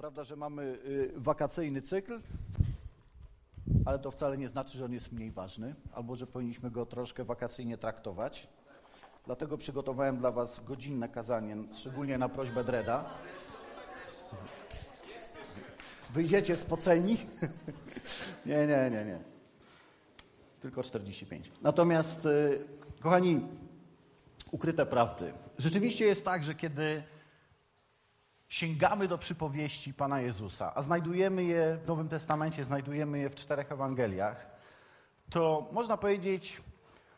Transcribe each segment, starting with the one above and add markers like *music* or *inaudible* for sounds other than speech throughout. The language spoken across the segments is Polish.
prawda, że mamy y, wakacyjny cykl, ale to wcale nie znaczy, że on jest mniej ważny, albo że powinniśmy go troszkę wakacyjnie traktować. Dlatego przygotowałem dla Was godzinne kazanie, szczególnie na prośbę Dreda. Wyjdziecie spoceni? *laughs* nie, nie, nie, nie. Tylko 45. Natomiast, y, kochani, ukryte prawdy. Rzeczywiście jest tak, że kiedy sięgamy do przypowieści Pana Jezusa, a znajdujemy je w Nowym Testamencie, znajdujemy je w czterech Ewangeliach, to można powiedzieć,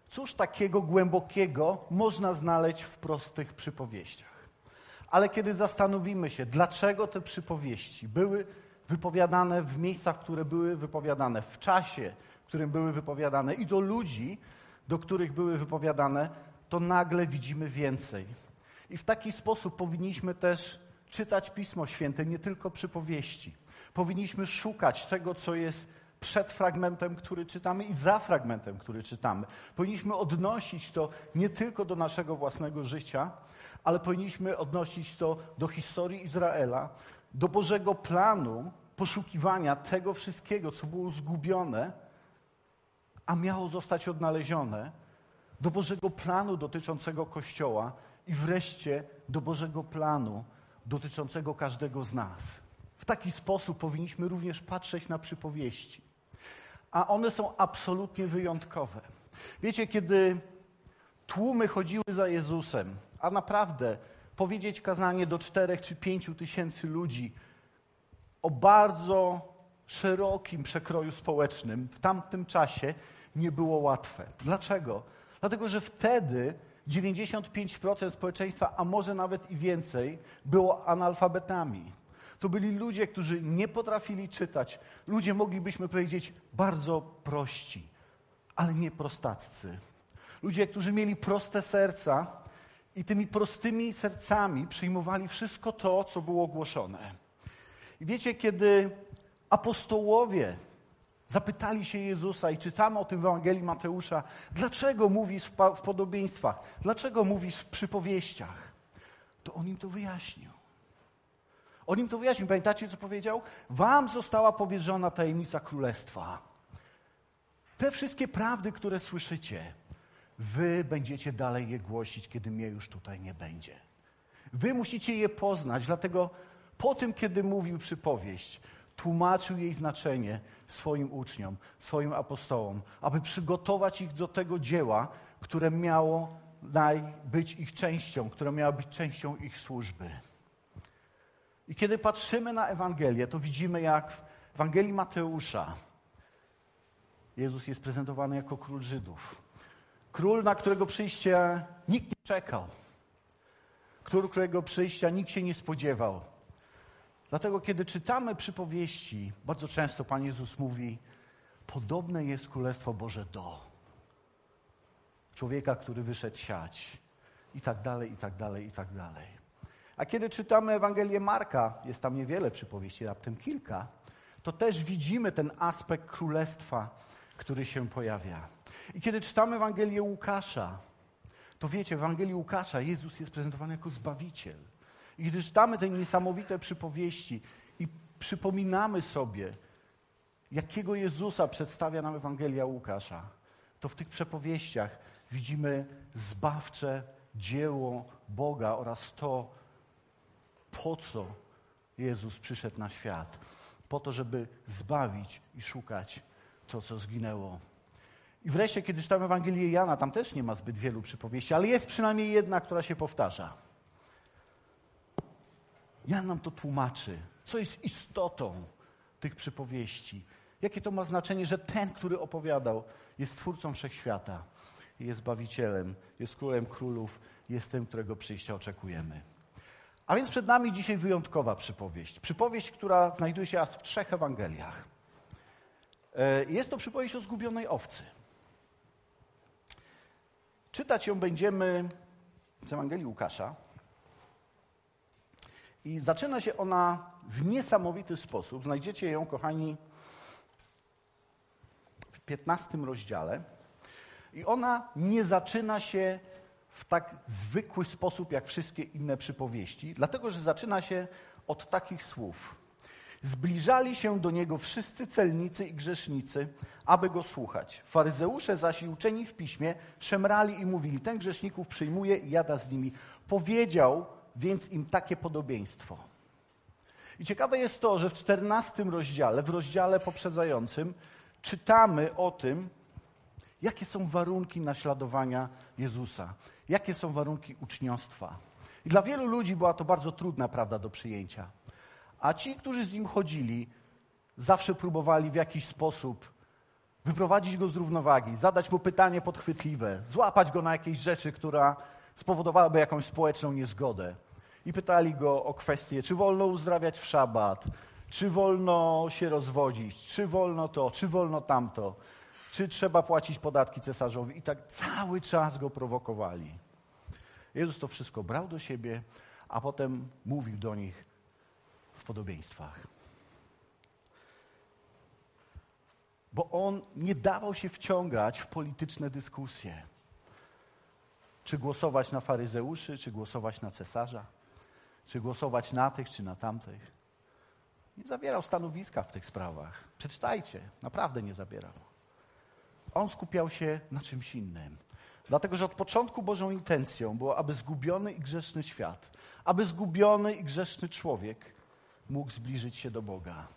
cóż takiego głębokiego można znaleźć w prostych przypowieściach. Ale kiedy zastanowimy się, dlaczego te przypowieści były wypowiadane w miejscach, które były wypowiadane, w czasie, w którym były wypowiadane i do ludzi, do których były wypowiadane, to nagle widzimy więcej. I w taki sposób powinniśmy też czytać Pismo Święte, nie tylko przypowieści. Powinniśmy szukać tego, co jest przed fragmentem, który czytamy i za fragmentem, który czytamy. Powinniśmy odnosić to nie tylko do naszego własnego życia, ale powinniśmy odnosić to do historii Izraela, do Bożego planu poszukiwania tego wszystkiego, co było zgubione, a miało zostać odnalezione, do Bożego planu dotyczącego Kościoła i wreszcie do Bożego planu dotyczącego każdego z nas. W taki sposób powinniśmy również patrzeć na przypowieści. A one są absolutnie wyjątkowe. Wiecie, kiedy tłumy chodziły za Jezusem, a naprawdę powiedzieć kazanie do czterech czy pięciu tysięcy ludzi o bardzo szerokim przekroju społecznym w tamtym czasie nie było łatwe. Dlaczego? Dlatego, że wtedy 95% społeczeństwa, a może nawet i więcej, było analfabetami. To byli ludzie, którzy nie potrafili czytać. Ludzie, moglibyśmy powiedzieć, bardzo prości, ale nie prostaccy. Ludzie, którzy mieli proste serca i tymi prostymi sercami przyjmowali wszystko to, co było głoszone. I wiecie, kiedy apostołowie Zapytali się Jezusa i czytamy o tym w Ewangelii Mateusza, dlaczego mówisz w, podobieństwach, dlaczego mówisz w przypowieściach. To on im to wyjaśnił. On im to wyjaśnił. Pamiętacie, co powiedział? Wam została powierzona tajemnica królestwa. Te wszystkie prawdy, które słyszycie, wy będziecie dalej je głosić, kiedy mnie już tutaj nie będzie. Wy musicie je poznać, dlatego po tym, kiedy mówił przypowieść, tłumaczył jej znaczenie swoim uczniom, swoim apostołom, aby przygotować ich do tego dzieła, które miało być ich częścią, które miało być częścią ich służby. I kiedy patrzymy na Ewangelię, to widzimy, jak w Ewangelii Mateusza Jezus jest prezentowany jako król Żydów. Król, na którego przyjście nikt nie czekał. Król, którego przyjścia nikt się nie spodziewał. Dlatego, kiedy czytamy przypowieści, bardzo często Pan Jezus mówi: Podobne jest Królestwo Boże do człowieka, który wyszedł siać, i tak dalej, i tak dalej, i tak dalej. A kiedy czytamy Ewangelię Marka, jest tam niewiele przypowieści, raptem kilka, to też widzimy ten aspekt królestwa, który się pojawia. I kiedy czytamy Ewangelię Łukasza, to wiecie, w Ewangelii Łukasza Jezus jest prezentowany jako Zbawiciel. I gdy czytamy te niesamowite przypowieści i przypominamy sobie, jakiego Jezusa przedstawia nam Ewangelia Łukasza, to w tych przepowieściach widzimy zbawcze dzieło Boga oraz to, po co Jezus przyszedł na świat. Po to, żeby zbawić i szukać to, co zginęło. I wreszcie, kiedy czytamy Ewangelię Jana, tam też nie ma zbyt wielu przypowieści, ale jest przynajmniej jedna, która się powtarza. Jan nam to tłumaczy, co jest istotą tych przypowieści. Jakie to ma znaczenie, że ten, który opowiadał, jest twórcą wszechświata, jest Zbawicielem, jest Królem Królów, jest tym, którego przyjścia oczekujemy. A więc przed nami dzisiaj wyjątkowa przypowieść. Przypowieść, która znajduje się aż w trzech Ewangeliach. E, jest to przypowieść o zgubionej owcy. Czytać ją będziemy z Ewangelii Łukasza, i zaczyna się ona w niesamowity sposób. Znajdziecie ją, kochani, w 15 rozdziale. I ona nie zaczyna się w tak zwykły sposób jak wszystkie inne przypowieści, dlatego że zaczyna się od takich słów. Zbliżali się do niego wszyscy celnicy i grzesznicy, aby go słuchać. Faryzeusze zaś i uczeni w piśmie szemrali i mówili: Ten grzeszników przyjmuje i jada z nimi. Powiedział więc im takie podobieństwo. I ciekawe jest to, że w czternastym rozdziale, w rozdziale poprzedzającym, czytamy o tym, jakie są warunki naśladowania Jezusa, jakie są warunki uczniostwa. I dla wielu ludzi była to bardzo trudna prawda do przyjęcia. A ci, którzy z nim chodzili, zawsze próbowali w jakiś sposób wyprowadzić go z równowagi, zadać mu pytanie podchwytliwe, złapać go na jakieś rzeczy, która spowodowałaby jakąś społeczną niezgodę. I pytali go o kwestię, czy wolno uzdrawiać w szabat, czy wolno się rozwodzić, czy wolno to, czy wolno tamto, czy trzeba płacić podatki cesarzowi. I tak cały czas go prowokowali. Jezus to wszystko brał do siebie, a potem mówił do nich w podobieństwach. Bo on nie dawał się wciągać w polityczne dyskusje. Czy głosować na faryzeuszy, czy głosować na cesarza, czy głosować na tych, czy na tamtych. Nie zabierał stanowiska w tych sprawach. Przeczytajcie, naprawdę nie zabierał. On skupiał się na czymś innym. Dlatego, że od początku Bożą intencją było, aby zgubiony i grzeszny świat, aby zgubiony i grzeszny człowiek mógł zbliżyć się do Boga.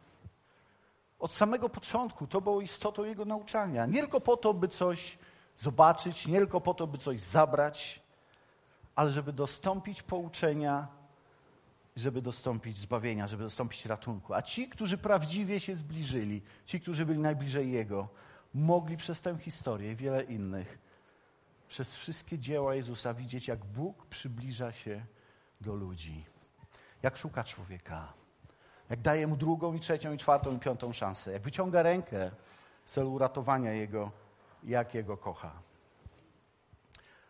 Od samego początku to było istotą jego nauczania. Nie tylko po to, by coś zobaczyć, nie tylko po to, by coś zabrać, ale żeby dostąpić pouczenia, żeby dostąpić zbawienia, żeby dostąpić ratunku. A ci, którzy prawdziwie się zbliżyli, ci, którzy byli najbliżej Jego, mogli przez tę historię i wiele innych, przez wszystkie dzieła Jezusa widzieć, jak Bóg przybliża się do ludzi, jak szuka człowieka, jak daje mu drugą i trzecią i czwartą i piątą szansę, jak wyciąga rękę w celu uratowania Jego, jak Jego kocha.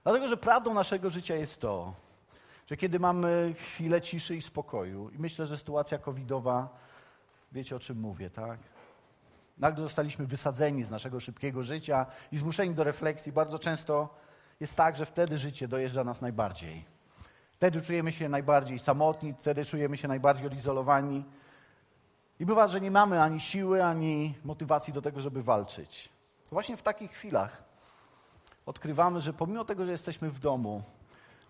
Dlatego, że prawdą naszego życia jest to, że kiedy mamy chwilę ciszy i spokoju, i myślę, że sytuacja covidowa, wiecie o czym mówię, tak? Nagle zostaliśmy wysadzeni z naszego szybkiego życia i zmuszeni do refleksji. Bardzo często jest tak, że wtedy życie dojeżdża nas najbardziej. Wtedy czujemy się najbardziej samotni, wtedy czujemy się najbardziej odizolowani. I bywa, że nie mamy ani siły, ani motywacji do tego, żeby walczyć. Właśnie w takich chwilach odkrywamy, że pomimo tego, że jesteśmy w domu,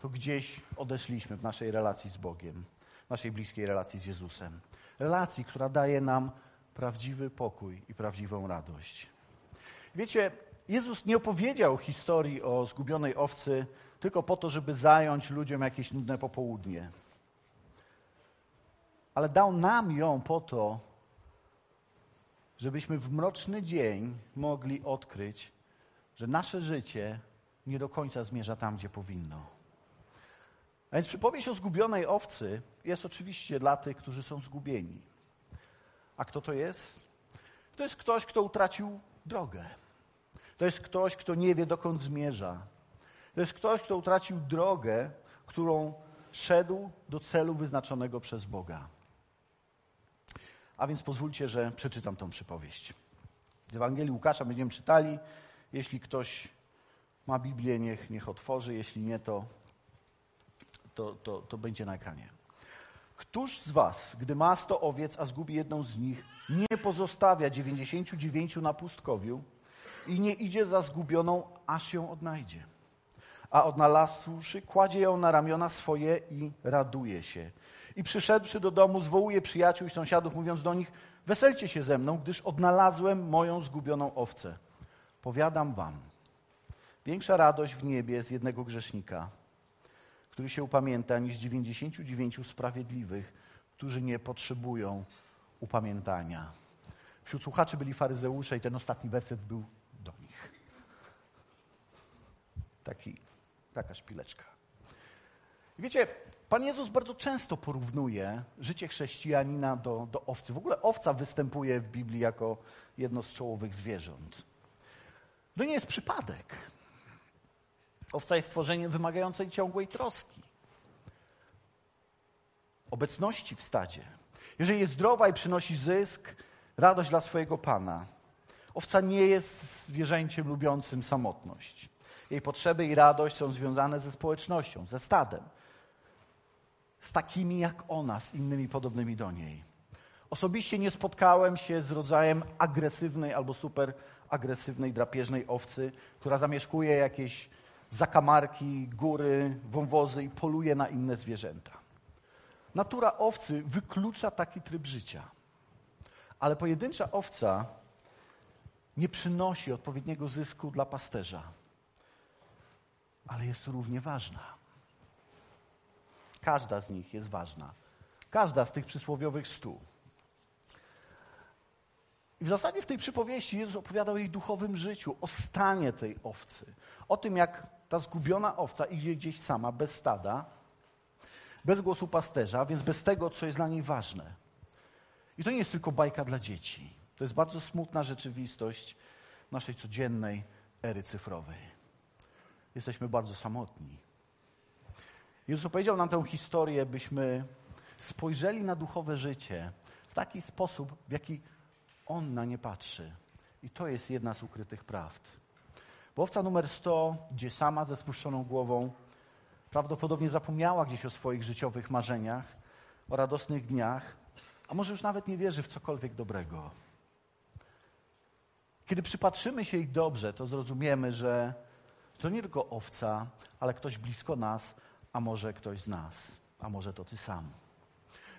to gdzieś odeszliśmy w naszej relacji z Bogiem, w naszej bliskiej relacji z Jezusem. Relacji, która daje nam prawdziwy pokój i prawdziwą radość. Wiecie, Jezus nie opowiedział historii o zgubionej owcy tylko po to, żeby zająć ludziom jakieś nudne popołudnie. Ale dał nam ją po to, żebyśmy w mroczny dzień mogli odkryć, że nasze życie nie do końca zmierza tam, gdzie powinno. A więc przypowieść o zgubionej owcy jest oczywiście dla tych, którzy są zgubieni. A kto to jest? To jest ktoś, kto utracił drogę. To jest ktoś, kto nie wie, dokąd zmierza. To jest ktoś, kto utracił drogę, którą szedł do celu wyznaczonego przez Boga. A więc pozwólcie, że przeczytam tą przypowieść. Z Ewangelii Łukasza będziemy czytali. Jeśli ktoś ma Biblię, niech, niech otworzy. Jeśli nie, to, to, to, to będzie na ekranie. Któż z was, gdy ma sto owiec, a zgubi jedną z nich, nie pozostawia dziewięćdziesięciu dziewięciu na pustkowiu i nie idzie za zgubioną, aż ją odnajdzie? A odnalazłszy, kładzie ją na ramiona swoje i raduje się. I przyszedłszy do domu, zwołuje przyjaciół i sąsiadów, mówiąc do nich, weselcie się ze mną, gdyż odnalazłem moją zgubioną owcę. Powiadam wam, większa radość w niebie z jednego grzesznika, który się upamięta, niż 99 sprawiedliwych, którzy nie potrzebują upamiętania. Wśród słuchaczy byli faryzeusze i ten ostatni werset był do nich. Taki, taka szpileczka. I wiecie, Pan Jezus bardzo często porównuje życie chrześcijanina do, do owcy. W ogóle owca występuje w Biblii jako jedno z czołowych zwierząt. To nie jest przypadek. Owca jest stworzeniem wymagającej ciągłej troski, obecności w stadzie. Jeżeli jest zdrowa i przynosi zysk, radość dla swojego pana, owca nie jest zwierzęciem lubiącym samotność. Jej potrzeby i radość są związane ze społecznością, ze stadem, z takimi jak ona, z innymi podobnymi do niej. Osobiście nie spotkałem się z rodzajem agresywnej albo super agresywnej, drapieżnej owcy, która zamieszkuje jakieś zakamarki, góry, wąwozy i poluje na inne zwierzęta. Natura owcy wyklucza taki tryb życia. Ale pojedyncza owca nie przynosi odpowiedniego zysku dla pasterza, ale jest równie ważna. Każda z nich jest ważna. Każda z tych przysłowiowych stu. I w zasadzie w tej przypowieści Jezus opowiadał o jej duchowym życiu, o stanie tej owcy, o tym, jak ta zgubiona owca idzie gdzieś sama, bez stada, bez głosu pasterza, więc bez tego, co jest dla niej ważne. I to nie jest tylko bajka dla dzieci. To jest bardzo smutna rzeczywistość naszej codziennej ery cyfrowej. Jesteśmy bardzo samotni. Jezus opowiedział nam tę historię, byśmy spojrzeli na duchowe życie w taki sposób, w jaki On na nie patrzy. I to jest jedna z ukrytych prawd. Bo owca numer 100, gdzie sama ze spuszczoną głową, prawdopodobnie zapomniała gdzieś o swoich życiowych marzeniach, o radosnych dniach, a może już nawet nie wierzy w cokolwiek dobrego. Kiedy przypatrzymy się ich dobrze, to zrozumiemy, że to nie tylko owca, ale ktoś blisko nas, a może ktoś z nas, a może to ty sam.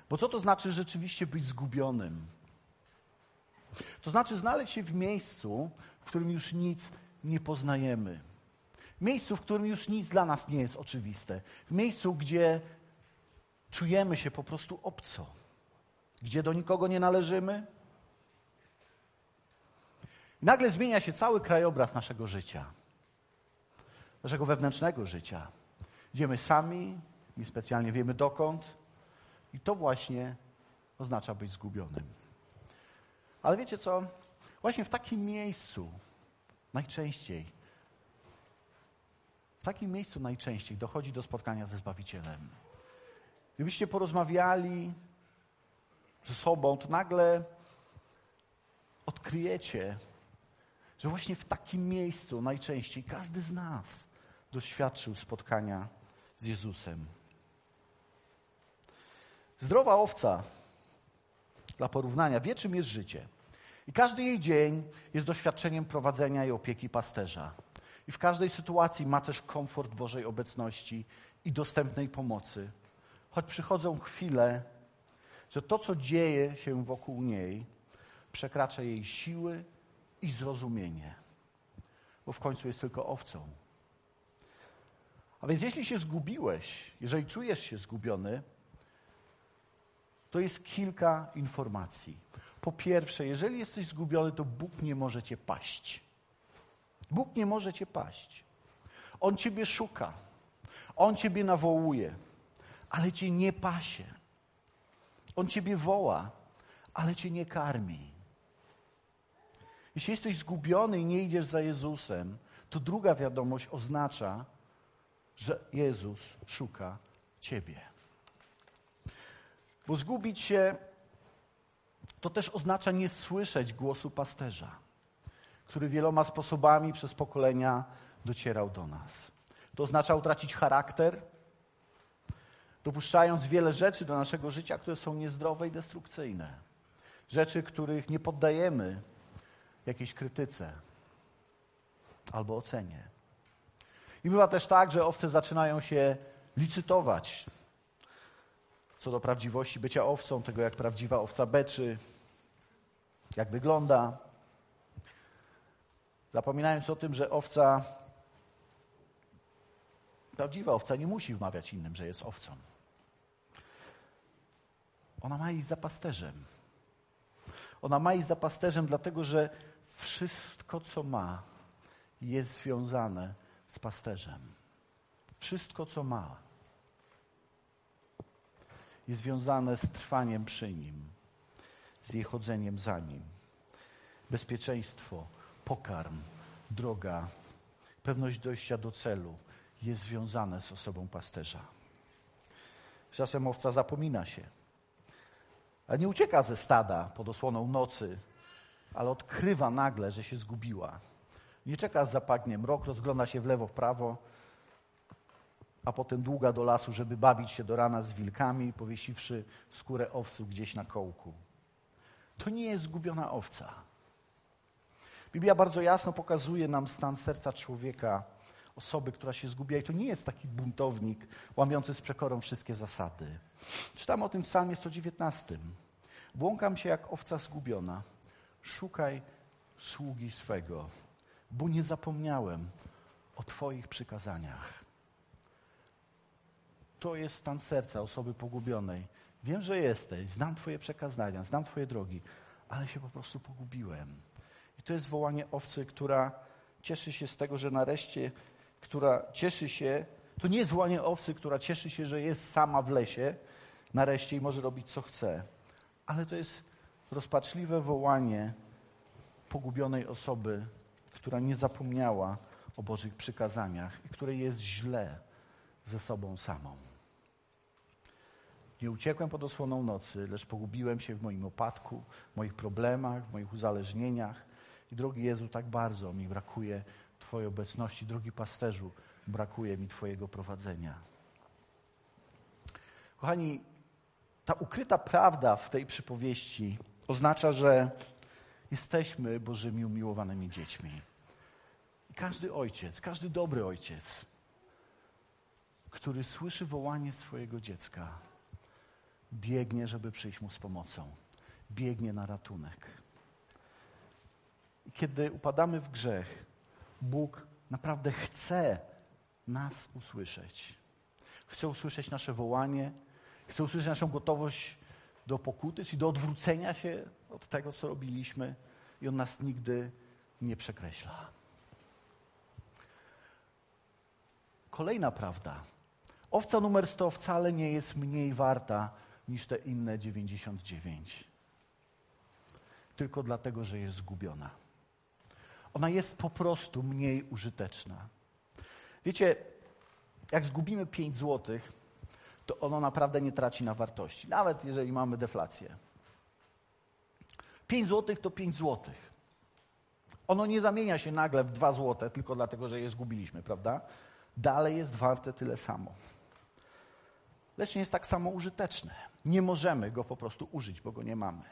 Bo co to znaczy rzeczywiście być zgubionym? To znaczy znaleźć się w miejscu, w którym już nic nie poznajemy. W miejscu, w którym już nic dla nas nie jest oczywiste. W miejscu, gdzie czujemy się po prostu obco. Gdzie do nikogo nie należymy. I nagle zmienia się cały krajobraz naszego życia. Naszego wewnętrznego życia. Idziemy sami, niespecjalnie wiemy dokąd. I to właśnie oznacza być zgubionym. Ale wiecie co? Właśnie w takim miejscu najczęściej, w takim miejscu najczęściej dochodzi do spotkania ze Zbawicielem. Gdybyście porozmawiali ze sobą, to nagle odkryjecie, że właśnie w takim miejscu najczęściej każdy z nas doświadczył spotkania z Jezusem. Zdrowa owca, dla porównania, wie czym jest życie. I każdy jej dzień jest doświadczeniem prowadzenia i opieki pasterza. I w każdej sytuacji ma też komfort Bożej obecności i dostępnej pomocy. Choć przychodzą chwile, że to, co dzieje się wokół niej, przekracza jej siły i zrozumienie, bo w końcu jest tylko owcą. A więc jeśli się zgubiłeś, jeżeli czujesz się zgubiony, to jest kilka informacji. Po pierwsze, jeżeli jesteś zgubiony, to Bóg nie może cię paść. Bóg nie może cię paść. On ciebie szuka. On ciebie nawołuje, ale cię nie pasie. On ciebie woła, ale cię nie karmi. Jeśli jesteś zgubiony i nie idziesz za Jezusem, to druga wiadomość oznacza, że Jezus szuka ciebie. Bo zgubić się to też oznacza nie słyszeć głosu pasterza, który wieloma sposobami przez pokolenia docierał do nas. To oznacza utracić charakter, dopuszczając wiele rzeczy do naszego życia, które są niezdrowe i destrukcyjne. Rzeczy, których nie poddajemy jakiejś krytyce albo ocenie. I bywa też tak, że owce zaczynają się licytować co do prawdziwości bycia owcą, tego jak prawdziwa owca beczy, jak wygląda. Zapominając o tym, że owca, prawdziwa owca nie musi wmawiać innym, że jest owcą. Ona ma iść za pasterzem. Ona ma iść za pasterzem, dlatego że wszystko, co ma, jest związane z pasterzem. Wszystko, co ma, jest związane z trwaniem przy Nim, z jej chodzeniem za Nim. Bezpieczeństwo, pokarm, droga, pewność dojścia do celu jest związane z osobą pasterza. Czasem owca zapomina się, a nie ucieka ze stada pod osłoną nocy, ale odkrywa nagle, że się zgubiła. Nie czeka z zapagniem rok, rozgląda się w lewo, w prawo, a potem długa do lasu, żeby bawić się do rana z wilkami, powiesiwszy skórę owcu gdzieś na kołku. To nie jest zgubiona owca. Biblia bardzo jasno pokazuje nam stan serca człowieka, osoby, która się zgubiła. I to nie jest taki buntownik łamiący z przekorą wszystkie zasady. Czytam o tym w psalmie 119. Błąkam się jak owca zgubiona. Szukaj sługi swego, bo nie zapomniałem o Twoich przykazaniach. To jest stan serca osoby pogubionej. Wiem, że jesteś, znam Twoje przekazania, znam Twoje drogi, ale się po prostu pogubiłem. I to jest wołanie owcy, która cieszy się z tego, że nareszcie, która cieszy się, to nie jest wołanie owcy, która cieszy się, że jest sama w lesie nareszcie i może robić co chce, ale to jest rozpaczliwe wołanie pogubionej osoby, która nie zapomniała o Bożych przykazaniach i której jest źle ze sobą samą. Nie uciekłem pod osłoną nocy, lecz pogubiłem się w moim opadku, w moich problemach, w moich uzależnieniach. I drogi Jezu, tak bardzo mi brakuje Twojej obecności. Drogi pasterzu, brakuje mi Twojego prowadzenia. Kochani, ta ukryta prawda w tej przypowieści oznacza, że jesteśmy Bożymi umiłowanymi dziećmi. Każdy ojciec, każdy dobry ojciec, który słyszy wołanie swojego dziecka, biegnie, żeby przyjść mu z pomocą. Biegnie na ratunek. Kiedy upadamy w grzech, Bóg naprawdę chce nas usłyszeć. Chce usłyszeć nasze wołanie, chce usłyszeć naszą gotowość do pokuty, czyli do odwrócenia się od tego, co robiliśmy, i On nas nigdy nie przekreśla. Kolejna prawda. Owca numer 100 wcale nie jest mniej warta niż te inne 99. Tylko dlatego, że jest zgubiona. Ona jest po prostu mniej użyteczna. Wiecie, jak zgubimy 5 złotych, to ono naprawdę nie traci na wartości, nawet jeżeli mamy deflację. 5 złotych to 5 złotych. Ono nie zamienia się nagle w 2 złote tylko dlatego, że je zgubiliśmy, prawda? Dalej jest warte tyle samo. Lecz nie jest tak samo użyteczne. Nie możemy go po prostu użyć, bo go nie mamy.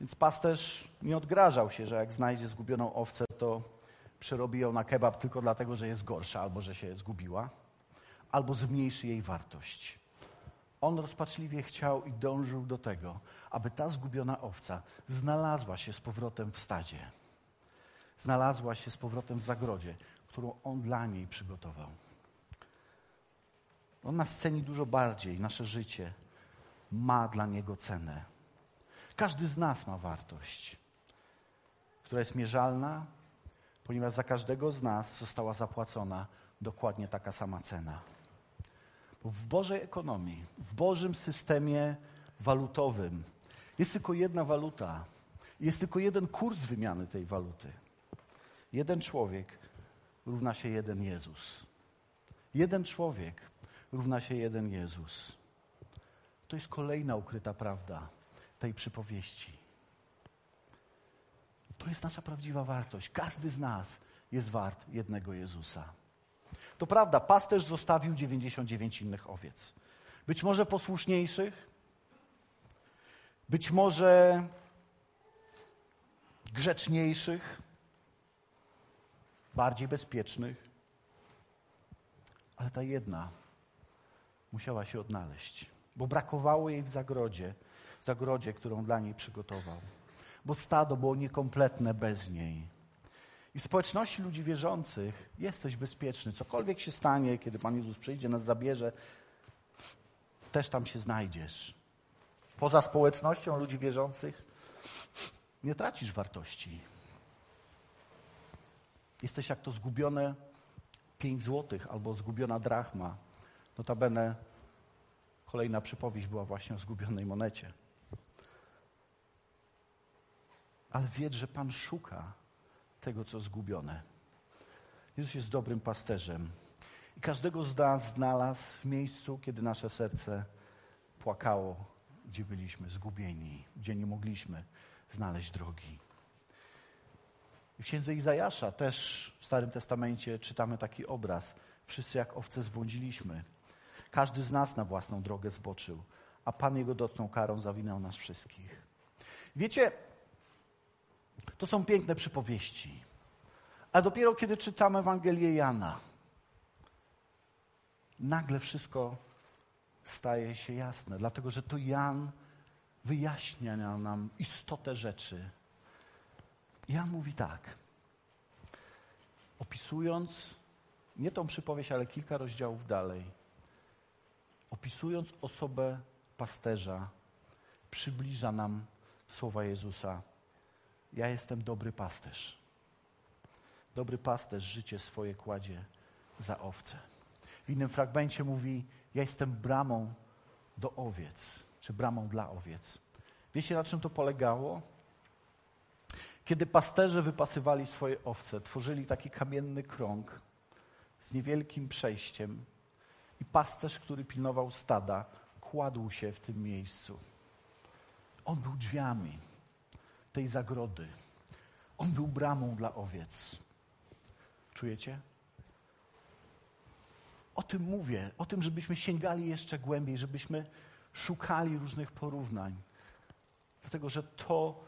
Więc pasterz nie odgrażał się, że jak znajdzie zgubioną owcę, to przerobi ją na kebab tylko dlatego, że jest gorsza albo że się zgubiła, albo zmniejszy jej wartość. On rozpaczliwie chciał i dążył do tego, aby ta zgubiona owca znalazła się z powrotem w stadzie. Znalazła się z powrotem w zagrodzie, którą on dla niej przygotował. On nas ceni dużo bardziej, nasze życie ma dla niego cenę. Każdy z nas ma wartość, która jest mierzalna, ponieważ za każdego z nas została zapłacona dokładnie taka sama cena. Bo w Bożej ekonomii, w Bożym systemie walutowym jest tylko jedna waluta, jest tylko jeden kurs wymiany tej waluty. Jeden człowiek równa się jeden Jezus. Jeden człowiek równa się jeden Jezus. To jest kolejna ukryta prawda tej przypowieści. To jest nasza prawdziwa wartość. Każdy z nas jest wart jednego Jezusa. To prawda, pasterz zostawił 99 innych owiec. Być może posłuszniejszych, być może grzeczniejszych, bardziej bezpiecznych, ale ta jedna musiała się odnaleźć, bo brakowało jej w zagrodzie, w zagrodzie, którą dla niej przygotował. Bo stado było niekompletne bez niej. I w społeczności ludzi wierzących jesteś bezpieczny. Cokolwiek się stanie, kiedy Pan Jezus przyjdzie, nas zabierze, też tam się znajdziesz. Poza społecznością ludzi wierzących nie tracisz wartości. Jesteś jak to zgubione pięć złotych albo zgubiona drachma. Notabene kolejna przypowieść była właśnie o zgubionej monecie. Ale wiedz, że Pan szuka tego, co zgubione. Jezus jest dobrym pasterzem. I każdego z nas znalazł w miejscu, kiedy nasze serce płakało, gdzie byliśmy zgubieni, gdzie nie mogliśmy znaleźć drogi. W księdze Izajasza też w Starym Testamencie czytamy taki obraz. Wszyscy jak owce zbłądziliśmy. Każdy z nas na własną drogę zboczył, a Pan Jego dotknął karą, zawinął nas wszystkich. Wiecie, to są piękne przypowieści. A dopiero kiedy czytamy Ewangelię Jana, nagle wszystko staje się jasne, dlatego że to Jan wyjaśnia nam istotę rzeczy. Jan mówi tak, opisując nie tą przypowieść, ale kilka rozdziałów dalej, opisując osobę pasterza, przybliża nam słowa Jezusa. Ja jestem dobry pasterz. Dobry pasterz życie swoje kładzie za owce. W innym fragmencie mówi: Ja jestem bramą do owiec, czy bramą dla owiec. Wiecie, na czym to polegało? Kiedy pasterze wypasywali swoje owce, tworzyli taki kamienny krąg z niewielkim przejściem, i pasterz, który pilnował stada, kładł się w tym miejscu. On był drzwiami tej zagrody. On był bramą dla owiec. Czujecie? O tym mówię, o tym, żebyśmy sięgali jeszcze głębiej, żebyśmy szukali różnych porównań. Dlatego, że to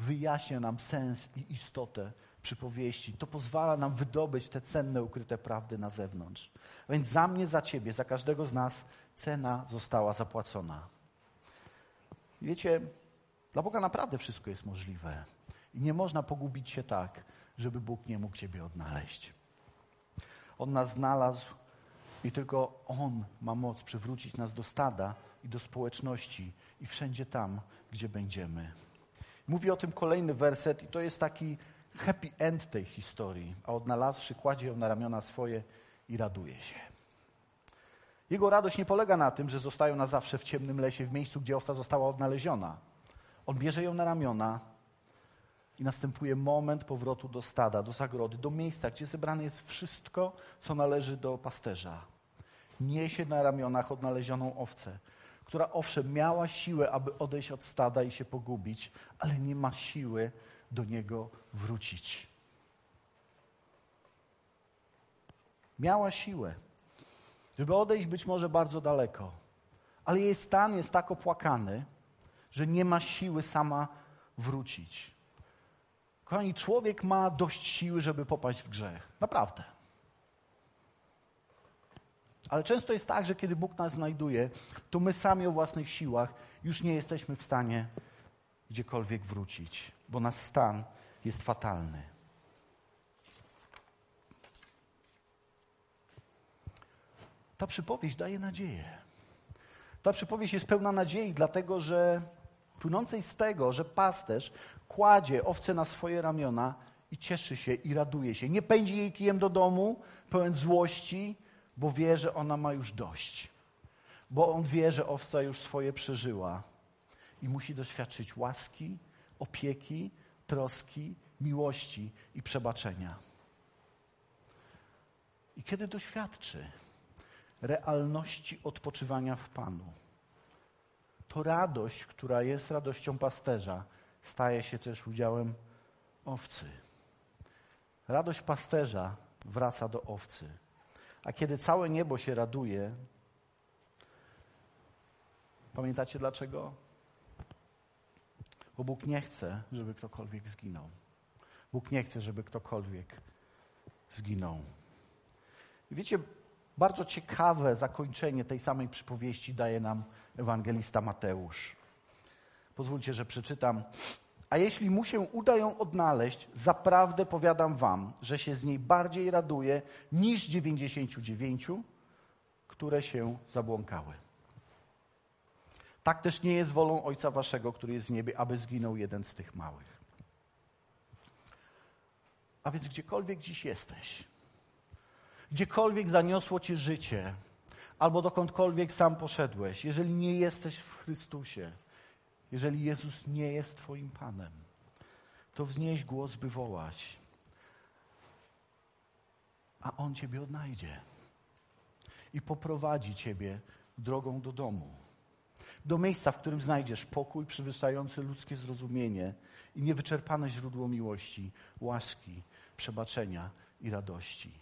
wyjaśnia nam sens i istotę przypowieści. To pozwala nam wydobyć te cenne, ukryte prawdy na zewnątrz. A więc za mnie, za ciebie, za każdego z nas cena została zapłacona. Wiecie, dla Boga naprawdę wszystko jest możliwe. I nie można pogubić się tak, żeby Bóg nie mógł Ciebie odnaleźć. On nas znalazł i tylko On ma moc przywrócić nas do stada i do społeczności i wszędzie tam, gdzie będziemy. Mówi o tym kolejny werset i to jest taki happy end tej historii, a odnalazłszy kładzie ją na ramiona swoje i raduje się. Jego radość nie polega na tym, że zostają na zawsze w ciemnym lesie, w miejscu, gdzie owca została odnaleziona. On bierze ją na ramiona i następuje moment powrotu do stada, do zagrody, do miejsca, gdzie zebrane jest wszystko, co należy do pasterza. Niesie na ramionach odnalezioną owcę, która owszem miała siłę, aby odejść od stada i się pogubić, ale nie ma siły do niego wrócić. Miała siłę, żeby odejść być może bardzo daleko, ale jej stan jest tak opłakany, że nie ma siły sama wrócić. Kochani, człowiek ma dość siły, żeby popaść w grzech. Naprawdę. Ale często jest tak, że kiedy Bóg nas znajduje, to my sami o własnych siłach już nie jesteśmy w stanie gdziekolwiek wrócić, bo nasz stan jest fatalny. Ta przypowieść daje nadzieję. Ta przypowieść jest pełna nadziei, dlatego że płynącej z tego, że pasterz kładzie owce na swoje ramiona i cieszy się i raduje się. Nie pędzi jej kijem do domu, pełen złości, bo wie, że ona ma już dość. Bo on wie, że owca już swoje przeżyła i musi doświadczyć łaski, opieki, troski, miłości i przebaczenia. I kiedy doświadczy realności odpoczywania w Panu, to radość, która jest radością pasterza, staje się też udziałem owcy. Radość pasterza wraca do owcy. A kiedy całe niebo się raduje, pamiętacie dlaczego? Bo Bóg nie chce, żeby ktokolwiek zginął. Bóg nie chce, żeby ktokolwiek zginął. I wiecie, bardzo ciekawe zakończenie tej samej przypowieści daje nam ewangelista Mateusz. Pozwólcie, że przeczytam. A jeśli mu się uda ją odnaleźć, zaprawdę powiadam wam, że się z niej bardziej raduje niż 99, które się zabłąkały. Tak też nie jest wolą Ojca Waszego, który jest w niebie, aby zginął jeden z tych małych. A więc gdziekolwiek dziś jesteś, gdziekolwiek zaniosło Ci życie, albo dokądkolwiek sam poszedłeś, jeżeli nie jesteś w Chrystusie, jeżeli Jezus nie jest Twoim Panem, to wznieś głos, by wołać, a On Ciebie odnajdzie i poprowadzi Ciebie drogą do domu. Do miejsca, w którym znajdziesz pokój przewyższający ludzkie zrozumienie i niewyczerpane źródło miłości, łaski, przebaczenia i radości.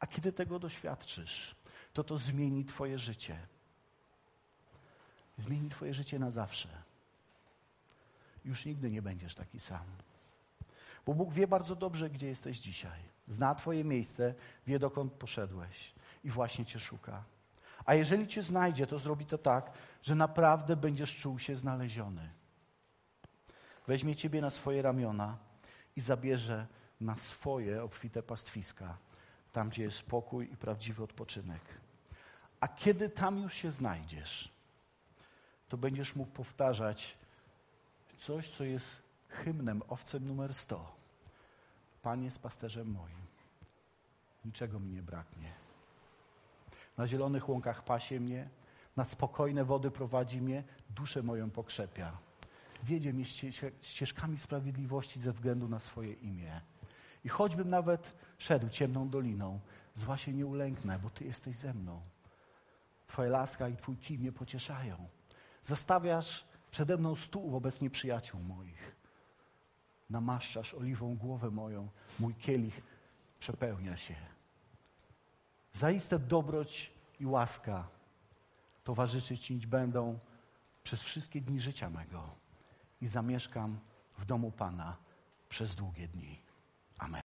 A kiedy tego doświadczysz, to to zmieni Twoje życie. Zmieni Twoje życie na zawsze. już nigdy nie będziesz taki sam. Bo Bóg wie bardzo dobrze, gdzie jesteś dzisiaj. Zna Twoje miejsce, wie dokąd poszedłeś i właśnie Cię szuka. A jeżeli Cię znajdzie, to zrobi to tak, że naprawdę będziesz czuł się znaleziony. Weźmie Ciebie na swoje ramiona i zabierze na swoje obfite pastwiska, tam gdzie jest spokój i prawdziwy odpoczynek. A kiedy tam już się znajdziesz, to będziesz mógł powtarzać coś, co jest hymnem, owcem numer 100. Pan jest pasterzem moim. Niczego mi nie braknie. Na zielonych łąkach pasie mnie, nad spokojne wody prowadzi mnie, duszę moją pokrzepia. Wiedzie mnie ścieżkami sprawiedliwości ze względu na swoje imię. I choćbym nawet szedł ciemną doliną, zła się nie ulęknę, bo Ty jesteś ze mną. Twoja laska i Twój kij mnie pocieszają. Zastawiasz przede mną stół wobec nieprzyjaciół moich. Namaszczasz oliwą głowę moją, mój kielich przepełnia się. Zaiste dobroć i łaska towarzyszyć Ci będą przez wszystkie dni życia mego i zamieszkam w domu Pana przez długie dni. Amen.